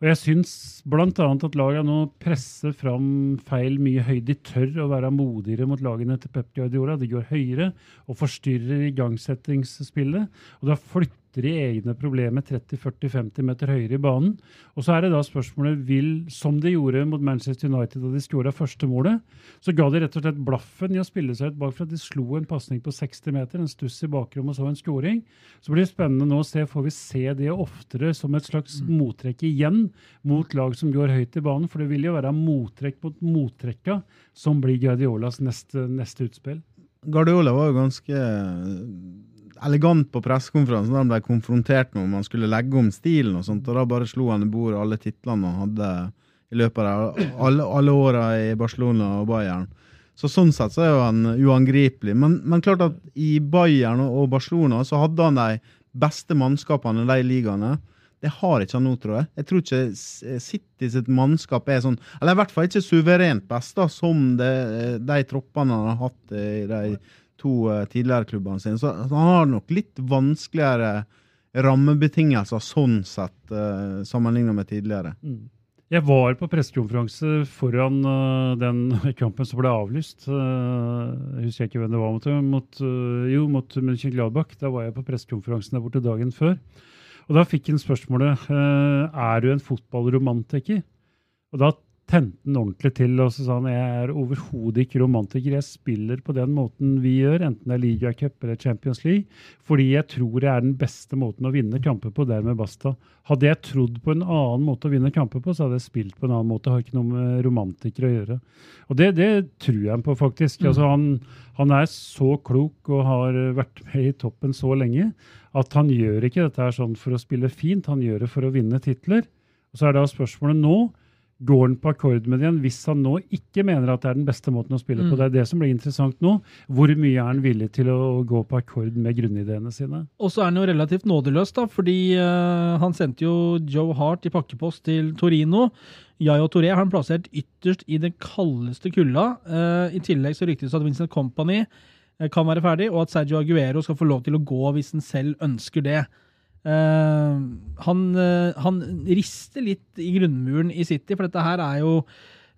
Og jeg syns bl.a. at lagene nå presser fram feil mye høyt. De tør å være modigere mot lagene til Pep Guardiola. De går høyere og forstyrrer igangsettingsspillet. Og da flytter de egne problemer 30-40-50 meter høyere i banen. Og så er det da spørsmålet vil, som de gjorde mot Manchester United da de skåra første målet, så ga de rett og slett blaffen i å spille seg ut bakfra. De slo en pasning på 60 meter, en stuss i bakrommet og så en scoring. Så blir det spennende nå å se, får vi se det oftere som et slags mottrekk igjen mot lag som går høyt i banen, for det vil jo være mottrekk mot mottrekka som blir Guardiolas neste, neste utspill. Guardiola var jo ganske elegant på pressekonferansen da han ble konfrontert med om han skulle legge om stilen. og sånt, og Da bare slo han i bordet alle titlene han hadde i løpet av alle, alle åra i Barcelona og Bayern. Så Sånn sett så er jo han uangripelig. Men, men klart at i Bayern og Barcelona så hadde han de beste mannskapene i de ligaene. Det har ikke han nå, tror jeg. Jeg tror ikke City sitt mannskap er sånn Eller i hvert fall ikke suverent best, da, som det, de troppene han har hatt i de to eh, tidligere klubbene sine. Så han har nok litt vanskeligere rammebetingelser sånn sett, sammenlignet sammenligna med tidligere. Jeg var på pressekonferanse foran øh, den (laughs) kampen som ble avlyst. Uh, jeg husker ikke hvem det var mot. mot øh, jo, mot München Gladbach. Da var jeg på pressekonferansen der borte dagen før. Og da fikk han spørsmålet øh, er du en fotballromantiker. Og da tente den ordentlig til og så sa han, jeg er overhodet ikke romantiker. Jeg spiller på den måten vi gjør, enten det er Liga Cup eller Champions League, fordi jeg tror det er den beste måten å vinne kamper på. Dermed basta. Hadde jeg trodd på en annen måte å vinne kamper på, så hadde jeg spilt på en annen måte. Har ikke noe med romantikere å gjøre. Og det, det tror jeg på, faktisk. Altså, han, han er så klok og har vært med i toppen så lenge at han gjør ikke dette her sånn for å spille fint, han gjør det for å vinne titler. Og så er da spørsmålet nå Går han på akkord med det igjen hvis han nå ikke mener at det er den beste måten å spille på? Det er det som blir interessant nå. Hvor mye er han villig til å gå på akkord med grunnideene sine? Og så er han jo relativt nådeløs, da, fordi uh, han sendte jo Joe Hart i pakkepost til Torino. Yayo Toré har han plassert ytterst i den kaldeste kulda. Uh, I tillegg så ryktes det at Vincent Company eh, kan være ferdig, og at Sergio Aguero skal få lov til å gå hvis han selv ønsker det. Eh, han, eh, han rister litt i grunnmuren i City, for dette her er jo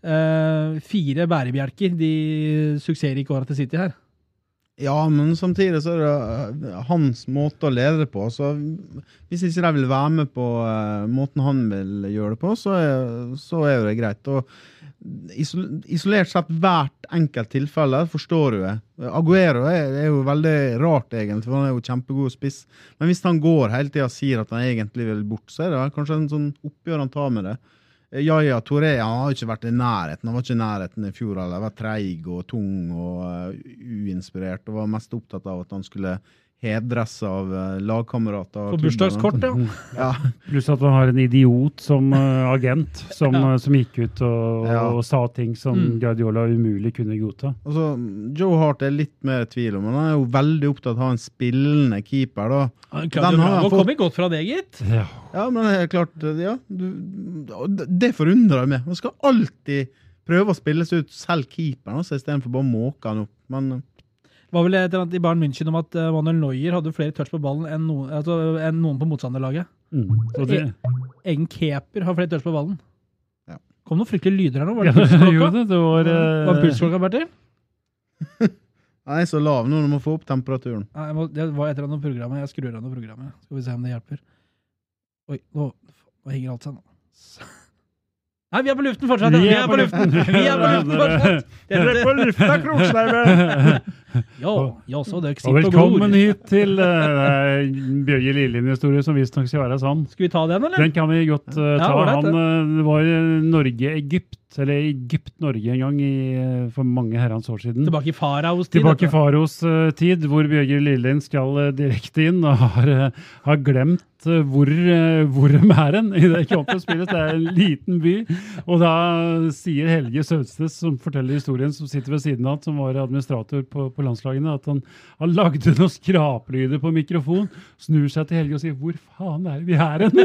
eh, fire bærebjelker, de suksessrike åra til City her. Ja, men samtidig så er det eh, hans måte å lede det på. Så hvis ikke de vil være med på eh, måten han vil gjøre det på, så er, så er det greit. Og isolert sett hvert enkelt tilfelle forstår du det. Aguero er, er jo veldig rart, egentlig, for han er jo kjempegod spiss. Men hvis han går hele tida og sier at han egentlig vil bort, så er det kanskje en sånn oppgjør han tar med det. Yaya ja, han har ikke vært i nærheten. Han var ikke i nærheten i fjor. Han var treig og tung og uh, uinspirert. Og var mest opptatt av at han skulle hedres av uh, lagkamerater. På bursdagskort, ja. (laughs) Ja. Pluss at han har en idiot som eh, agent, som, Ja. eh, som gikk ut og, Ja. og sa ting som Mm. Guardiola umulig kunne godta. Altså, Joe Hart er litt mer i tvil om, men han er jo veldig opptatt av å ha en spillende keeper. da. Han Den har han fått- kommer godt fra det, gitt. Ja. Ja, men det er klart, ja. Du, det- forundrer meg. Man skal alltid prøve å spille seg ut selv keeperen, altså, istedenfor bare å måke han opp. Men Det var vel et eller annet i Bayern München om at eh, Manuel Neuer hadde flere touch på ballen enn noen, altså, enn noen på motstanderlaget. Mm. E Egen keeper har flere touch på ballen. Ja. Kom noen fryktelige lyder her nå. Var det (laughs) jo, pulsklokka? det, det var, eh, Var pulsklokka, Bertil? (laughs) er så lav nå, du må få opp temperaturen. Nei, jeg må, det var et eller annet programmet. Jeg skrur av noe programmet. Skal vi se om det hjelper. Oi, nå, nå henger alt seg nå. Nei, vi er på luften fortsatt! Vi er på luften! Vi er på luften (laughs) fortsatt! Dere er på lufta, Kroksleiven! (laughs) Ja, ja, så dere sitter og velkommen hit til uh, Bjørge Lillien-historie, som visstnok skal være sann. Skal vi ta den, eller? Den kan vi godt eh, Ja, ta. ålreit, Han uh, var i Norge-Egypt, eller Egypt-Norge en gang i, eh, for mange herrens år siden. Tilbake i faraos tid. Tilbake i faraos Faros eh, tid, hvor Bjørger Lillien skal eh, direkte inn, og har, har glemt hvor, uh, hvor de er hen i det kampen spilles. Det er en liten by. Og da sier Helge Sønsnes, som forteller historien, som sitter ved siden av, som var administrator på, på landslagene, at han, han lagde noen skraplyder på mikrofon, snur seg til Helge og sier 'Hvor faen er vi her hen?'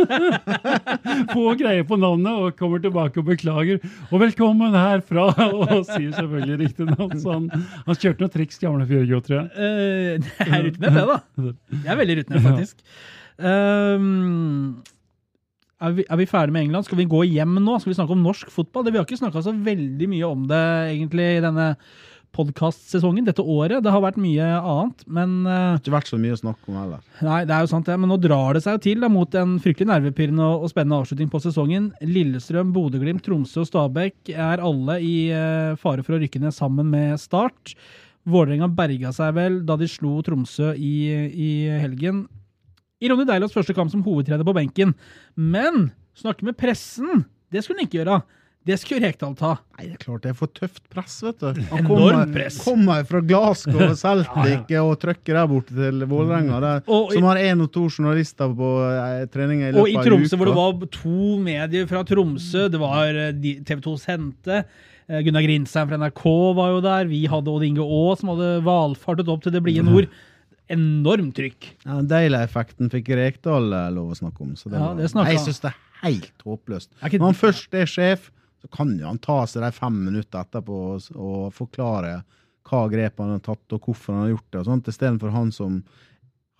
(laughs) Få greie på navnet, og kommer tilbake og beklager. Og velkommen herfra! (laughs) Og sier selvfølgelig riktig navn. Så han, han kjørte noen triks, gamle Fjørgo, tror jeg. (laughs) Uh, det er rutinert, det, da. Jeg er veldig rutinert, (laughs) faktisk. Um, er, vi, er vi ferdig med England? Skal vi gå hjem nå? Skal vi snakke om norsk fotball? Det, vi har ikke snakka så veldig mye om det egentlig i denne podkastsesongen, dette året. Det har vært mye annet, men Det har Ikke vært så mye å snakke om heller. Nei, det er jo sant det, men nå drar det seg jo til da, mot en fryktelig nervepirrende og, og spennende avslutning på sesongen. Lillestrøm, Bodø-Glimt, Tromsø og Stabæk er alle i eh, fare for å rykke ned sammen med Start. Vålerenga berga seg vel da de slo Tromsø i, i helgen. I Ronny Deilots første kamp som hovedtrener på benken. Men snakke med pressen, det skulle han ikke gjøre. Det skulle Rekdal ta. Nei, det er klart det er for tøft press, vet du. Han Enormt kommer, press. kommer fra Glasgow og (laughs) Celtic og trykker der borte til Vålerenga, Og i- som har én og to journalister på eh, trening i Og i løpet av Tromsø, hvor det var to medier fra Tromsø, det var eh, TV 2 sendte. eh, Gunnar Grinsheim fra NRK var jo der. Vi hadde Odd Inge Aa, som hadde valfartet opp til det blide nord. Enormt trykk. Ja, Deila-effekten fikk Rekdal eh, lov å snakke om. Så det Ja, var, det jeg han. syns det er helt håpløst. Er ikke- Når han først er sjef, så kan jo han ta seg de fem minutter etterpå og, og forklare hva grep han har tatt, og hvorfor han har gjort det, og sånt, istedenfor han som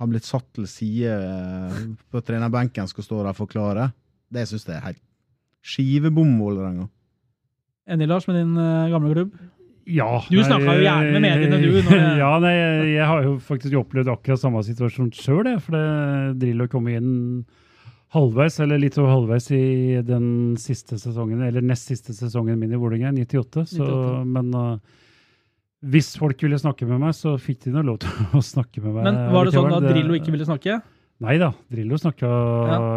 har blitt satt til side eh, på trenerbenken, skal stå der og forklare. Det syns jeg er helt skivebom, Vålerenga. Enig, Lars, med din eh, gamle klubb? Ja. Du snakka jo gjerne med mediene, du, når (laughs) ja, nei, jeg, jeg har jo faktisk opplevd akkurat samme situasjon sjøl, for det driller å komme inn halvveis, eller litt over halvveis i den siste sesongen, eller nest siste sesongen min i Vålerenga, 98. Så, 98. men uh, hvis folk ville snakke med meg, så fikk de nå lov til (laughs) å snakke med meg. Men var det sånn at Drillo ikke ville snakke? Nei da, Drillo snakka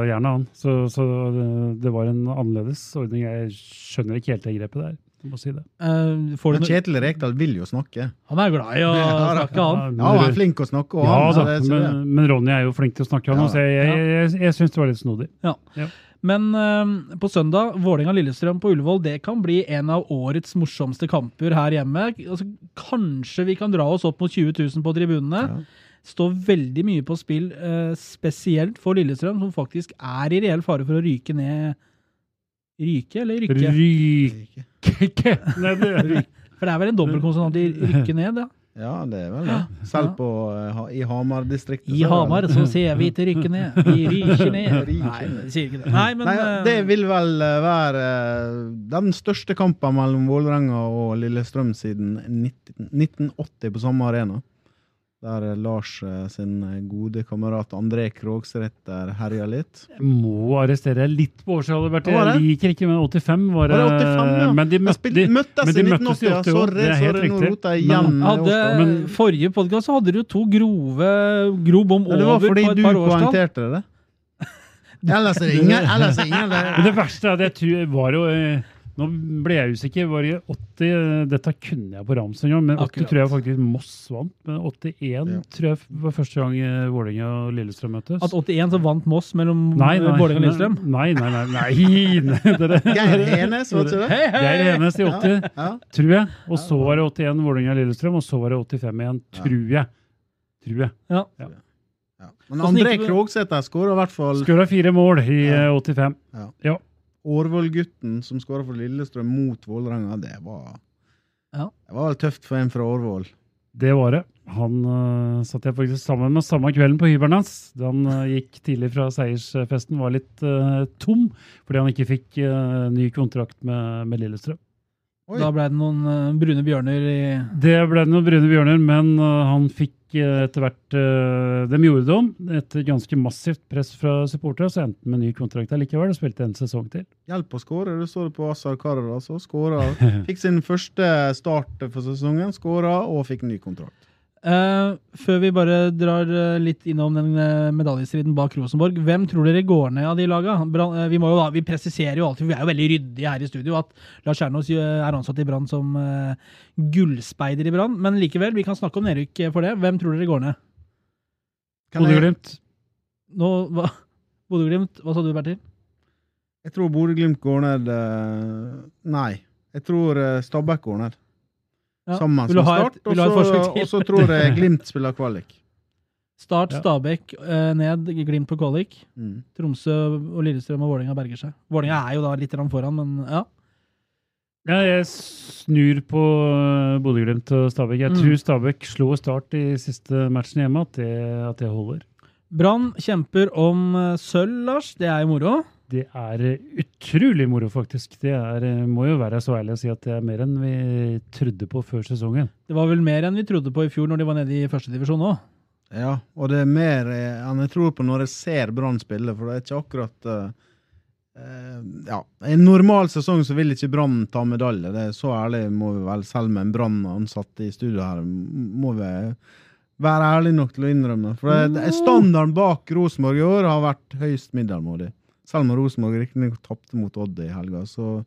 gjerne, han. Så, så det, det var en annerledes ordning. Jeg skjønner ikke helt det grepet der. Jeg må si det. Uh, får du Men noe- Kjetil Rekdal vil jo snakke. Han er glad i å (laughs) Ja, snakke, han. Ja, han er flink å snakke, og Ja han, da, det, men, men Ronny er jo flink til å snakke, han Ja. Så Jeg, jeg, jeg, jeg syns det var litt snodig. Men eh, på søndag, Vålerenga-Lillestrøm på Ullevål, det kan bli en av årets morsomste kamper her hjemme. Altså, kanskje vi kan dra oss opp mot 20 000 på tribunene. Ja. Står veldig mye på spill, eh, spesielt for Lillestrøm, som faktisk er i reell fare for å ryke ned Ryke, eller rykke? Ryke (laughs) Nei, det ryke. For det er vel en dobbeltkonsonant i rykke (laughs) ned, ja. Ja, det er vel det. Selv på, uh, i Hamar-distriktet. I Hamar så ser vi til rykke ned. (laughs) Vi ryker ned. Nei, det sier ikke det. Nei, men Nei, eh, det vil vel eh, være den største kampen mellom Vålerenga og Lillestrøm siden 19, 1980 på samme arena. Der eh, Lars eh, sin gode kamerat André Krogsæter herja litt. Jeg må arrestere deg litt på årsalget, Bertil. Var Jeg det? liker ikke, men 85 var Var det 85, ja? Men de møtte, de, møttes men de møttes i 1980, ja. 80 år. Sorry, Det er helt sorry, nå riktig. rota jeg Men- hadde. Men- forrige podkast hadde du to grove gro bom det var over fordi på et du par årstall. poengterte det. (laughs) Ellers er det ingen, ellers er ingen det. (laughs) Men det verste er at jeg tror var jo eh, Nå ble jeg usikker. Var det 80 eh, Dette kunne jeg på ramsen, men 80 Akkurat. tror jeg faktisk Moss vant. Men 81 Ja. tror jeg var første gang eh, Vålerenga og Lillestrøm møttes. At 81 så vant Moss mellom Vålerenga og Lillestrøm. Nei, nei, nei. nei, (laughs) nei dere. Geir Enes, var det hei! Geir Enes i 80, Ja. tror jeg. Og så var det 81 Vålerenga-Lillestrøm, og så var det 85 igjen, tror jeg. Tror jeg. Ja. Ja. Men André? Krogsæter skåra i hvert fall Skåra fire mål i 85. Ja. 85. Årvoll-gutten som skåra for Lillestrøm mot Vålerenga. Det var Ja. Det var vel tøft for en fra Årvoll. Det var det. Han uh, satt jeg faktisk sammen med samme kvelden på hybelen hans. Da han uh, gikk tidlig fra seiersfesten, var litt uh, tom fordi han ikke fikk ny kontrakt med, med Lillestrøm. Oi. Da ble det noen brune bjørner i Det ble det noen brune bjørner, men han fikk eh, etter hvert uh, De gjorde det om. Etter ganske massivt press fra supportere, så endte han med ny kontrakt likevel og spilte en sesong til. Hjelp å skåre. Du så det på Assar Karadas. og skåra. (laughs) Fikk sin første start for sesongen, skåra og fikk ny kontrakt. Eh, før vi bare drar eh, litt innom den eh, medaljestriden bak Rosenborg, hvem tror dere går ned av de laga? Vi, jo, vi presiserer jo alltid, vi er jo veldig ryddige her i studio, at Lars Kjernås er ansatt i Brann som uh, gullspeider i Brann. Men likevel, vi kan snakke om nedrykk for det. Hvem tror dere går ned? Bodø-Glimt. Nå, hva? Bodø-Glimt, hva sa du, Bertil? jeg tror Bodø-Glimt går ned Nei. Jeg tror uh, Stabæk går ned. Ja. Sammen som Start. et- og så- Og så tror jeg Glimt spiller kvalik. Start, Ja. Stabæk eh, ned, Glimt på kvalik. Mm. Tromsø og Lillestrøm og Vålerenga berger seg. Vålerenga er jo da litt foran, men ja. Ja, jeg snur på uh, Bodø-Glimt og Stabæk. Jeg Mm. tror Stabæk slo Start i siste matchen hjemme, at det, at det holder. Brann kjemper om eh, sølv, Lars. Det er jo moro. Det er eh, utrolig moro, faktisk. Det er, eh, må jo være så ærlig å si at det er mer enn vi trodde på før sesongen. Det var vel mer enn vi trodde på i fjor når de var nede i førstedivisjon òg. Ja, og det er mer eh, enn jeg tror på når jeg ser Brann spille, for det er ikke akkurat uh, eh, Ja, i en normal sesong så vil ikke Brann ta medalje, det er så ærlig må vi vel, selv med en Brann-ansatt i studio her, må vi være ærlig nok til å innrømme. For det, det, standarden bak Rosenborg i år har vært høyst middelmådig. Selv om Rosenborg riktignok tapte mot Odd i helga. Så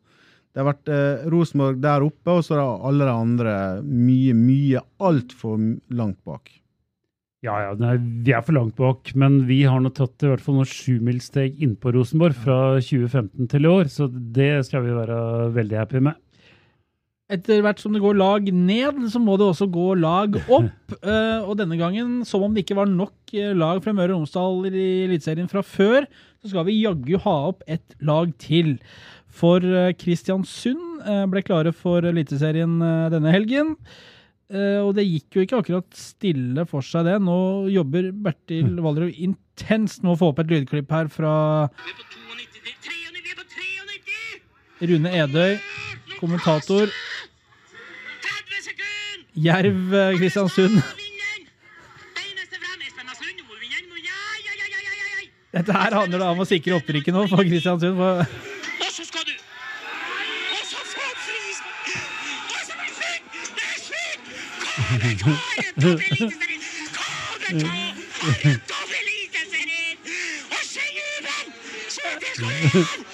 det har vært eh, Rosenborg der oppe, og så er alle de andre mye, mye altfor langt bak. Ja, ja, nei, vi er for langt bak, men vi har nå tatt i hvert fall noen sjumilssteg innpå Rosenborg fra 2015 til i år, så det skal vi være veldig happy med. Etter hvert som det går lag ned, så må det også gå lag (laughs) opp. Eh, og denne gangen, som om det ikke var nok eh, lag fra Møre og Romsdal i Eliteserien fra før, så skal vi jaggu ha opp et lag til. For eh, Kristiansund eh, ble klare for Eliteserien eh, denne helgen. Eh, og det gikk jo ikke akkurat stille for seg, det. Nå jobber Bertil Valderød intenst med å få opp et lydklipp her fra Rune Edøy, kommentator. Jerv Kristiansund. Dette her handler da om å sikre opprykket nå for Kristiansund. Og så skal du Og så få fris! Og så blir det sjukt! Det er Eliteserien! Kommentar! På Eliteserien! Og se jubelen! Så det som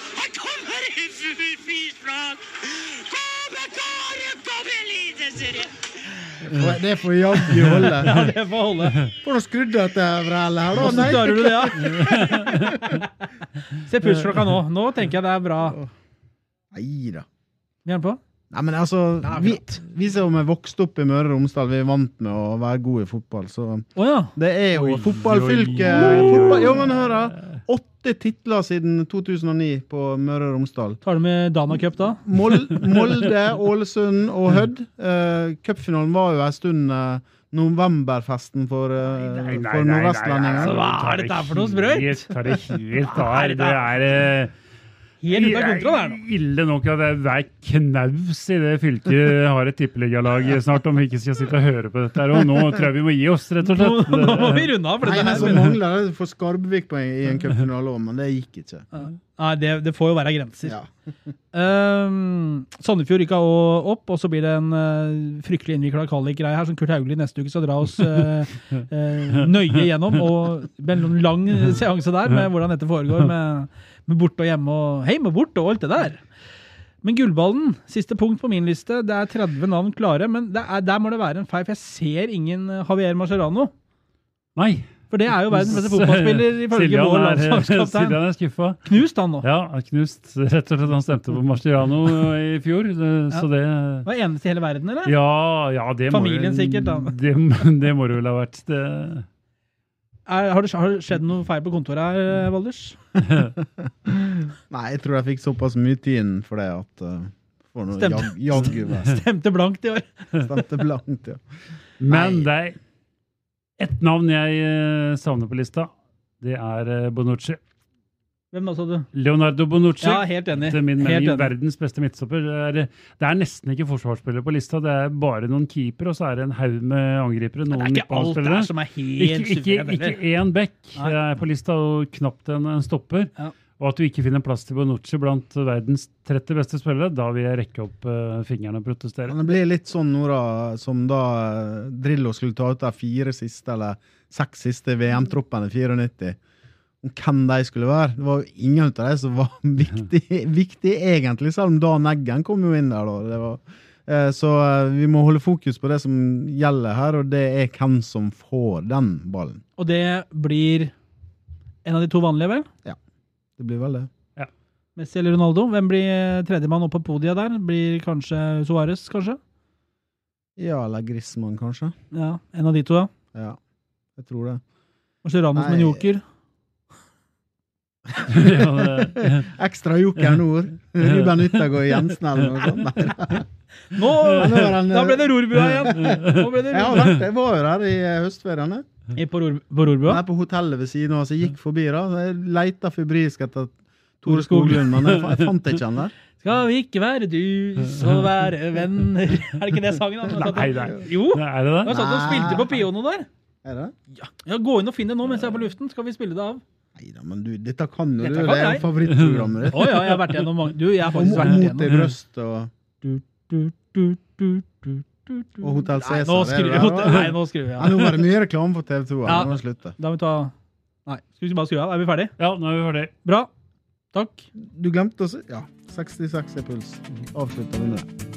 Det får jaggu holde. (laughs) ja, det får holde. Får du skrudd dette vrælet her, da? Hvordan klarer du det, ja? (laughs) Se pulsklokka nå. Nå tenker jeg det er bra. Nei da. Vi er på? Nei, men altså, Nei, vi, vi som er vokst opp i Møre og Romsdal, vi er vant med å være gode i fotball, så oh, ja. det er jo fotballfylket fotball, Jo, men hør, da. Åtte titler siden 2009 på Møre og Romsdal. Tar du med Dana Cup da? Mol Molde, Ålesund og Hødd. Uh, Cupfinalen var jo ei stund uh, novemberfesten for, uh, for nei, altså, Hva er dette for noe sprøyt? Ta det helt av. Det er eh, Helt ute av kontroll her nå. ille nok at det er hver knaus i det fylket har et tippeligalag snart, om vi ikke skal sitte og høre på dette. her. Og nå tror jeg vi må gi oss, rett og slett. nå må vi runde av. For Nei, dette men så mangler det for Skarbevik poeng i en cupfinale òg, men det gikk ikke. Nei, det, det får jo være grenser. Ja. Um, (laughs) Sandefjord rykka opp, og så blir det en uh, fryktelig innvikla kvalikgreie her som Kurt Hauglie neste uke skal dra oss uh, uh, (laughs) nøye gjennom. Og en lang seanse der med hvordan dette foregår med, med borte og hjemme og heim og borte og alt det der. Men gullballen, siste punkt på min liste, det er 30 navn klare, men det er, der må det være en feil, for jeg ser ingen Javier Mascherano. Nei. For det er jo verdens beste (laughs) fotballspiller ifølge vår landslagskaptein. Siljan er skuffa. Knust han nå. Ja, knust. Rett og slett han stemte på Marciano i fjor, det, så det var eneste i hele verden, eller? Ja, ja, det må sikkert, da. (laughs) Det, det må det vel ha vært. Det, Er, har, det, har det skjedd noe feil på kontoret her, Valders? (laughs) Nei, jeg tror jeg fikk såpass mye tid for det at uh, for noe Stemte. jag- jag. Stemte blankt i år. Stemte blankt, ja. men Nei. det er ett navn jeg eh, savner på lista. Det er eh, Bonucci. Hvem da, sa du? Leonardo Bonucci. Ja, helt enig. Etter min mening enig. verdens beste midtstopper. Det er, det er nesten ikke forsvarsspillere på lista. Det er bare noen keeper, og så er det en haug med angripere. Det er ikke alt der som er helt Ikke, ikke, ikke én back er på lista, og knapt en, en stopper. Ja. Og at du ikke finner plass til Bonucci blant verdens 30 beste spillere, da vil jeg rekke opp uh, fingrene og protestere. Men det blir litt sånn nå, da, som da eh, Drillo skulle ta ut de fire siste, eller seks siste VM-troppene i 94. Om hvem de skulle være. Det var jo ingen av dem som var (laughs) viktig, viktig egentlig, selv om Dan Eggen kom jo inn der, da. Det var, eh, så eh, vi må holde fokus på det som gjelder her, og det er hvem som får den ballen. Og det blir en av de to vanlige, vel? Det blir vel det. Messi eller Ronaldo. Hvem blir eh, tredjemann opp på podiet der? Blir kanskje Suárez, kanskje? Ja, eller Griezmann, kanskje. Ja, En av de to, ja. Ja, jeg tror det. Kanskje Ramos med en joker. (laughs) Ja, det- (laughs) Ekstra joker nord. Ruben Yttergård Jensen eller noe sånt. Nei, (laughs) Nå! nå den, Da ble det rorbua igjen! Nå ble det Jeg har rorbua. vært, jeg var jo der i eh, høstferiene. I på, ror, på rorbua? Er på hotellet ved siden av, så jeg gikk forbi da. Så jeg leita febrilsk etter Tore Skoglund, men jeg, jeg fant ikke han der. (laughs) Skal vi ikke være dus og være venner Er det ikke det sangen? han Nei, nei. Jo! Er det Han satt og spilte på piano der. Er det? Ja, Gå inn og finn det nå mens jeg er på luften. Skal vi spille det av? Nei da, men du, dette kan jo Dette du. kan Det er jo favorittprogrammet ditt. Å ja, jeg har vært gjennom mange Du, jeg har faktisk vært Mot i du, du, og, og Hotell Nei, Cæsar. nå skrur Nei, nå skrur vi Ja, av. nå var det mye reklame for TV 2. Ja. Nå må vi slutte. Da må vi ta Nei, skal vi bare skru av? Er vi ferdig? Ja, nå er vi ferdig. Bra. Takk. Du glemte å si Ja, 66 er puls. Avslutta vi med det.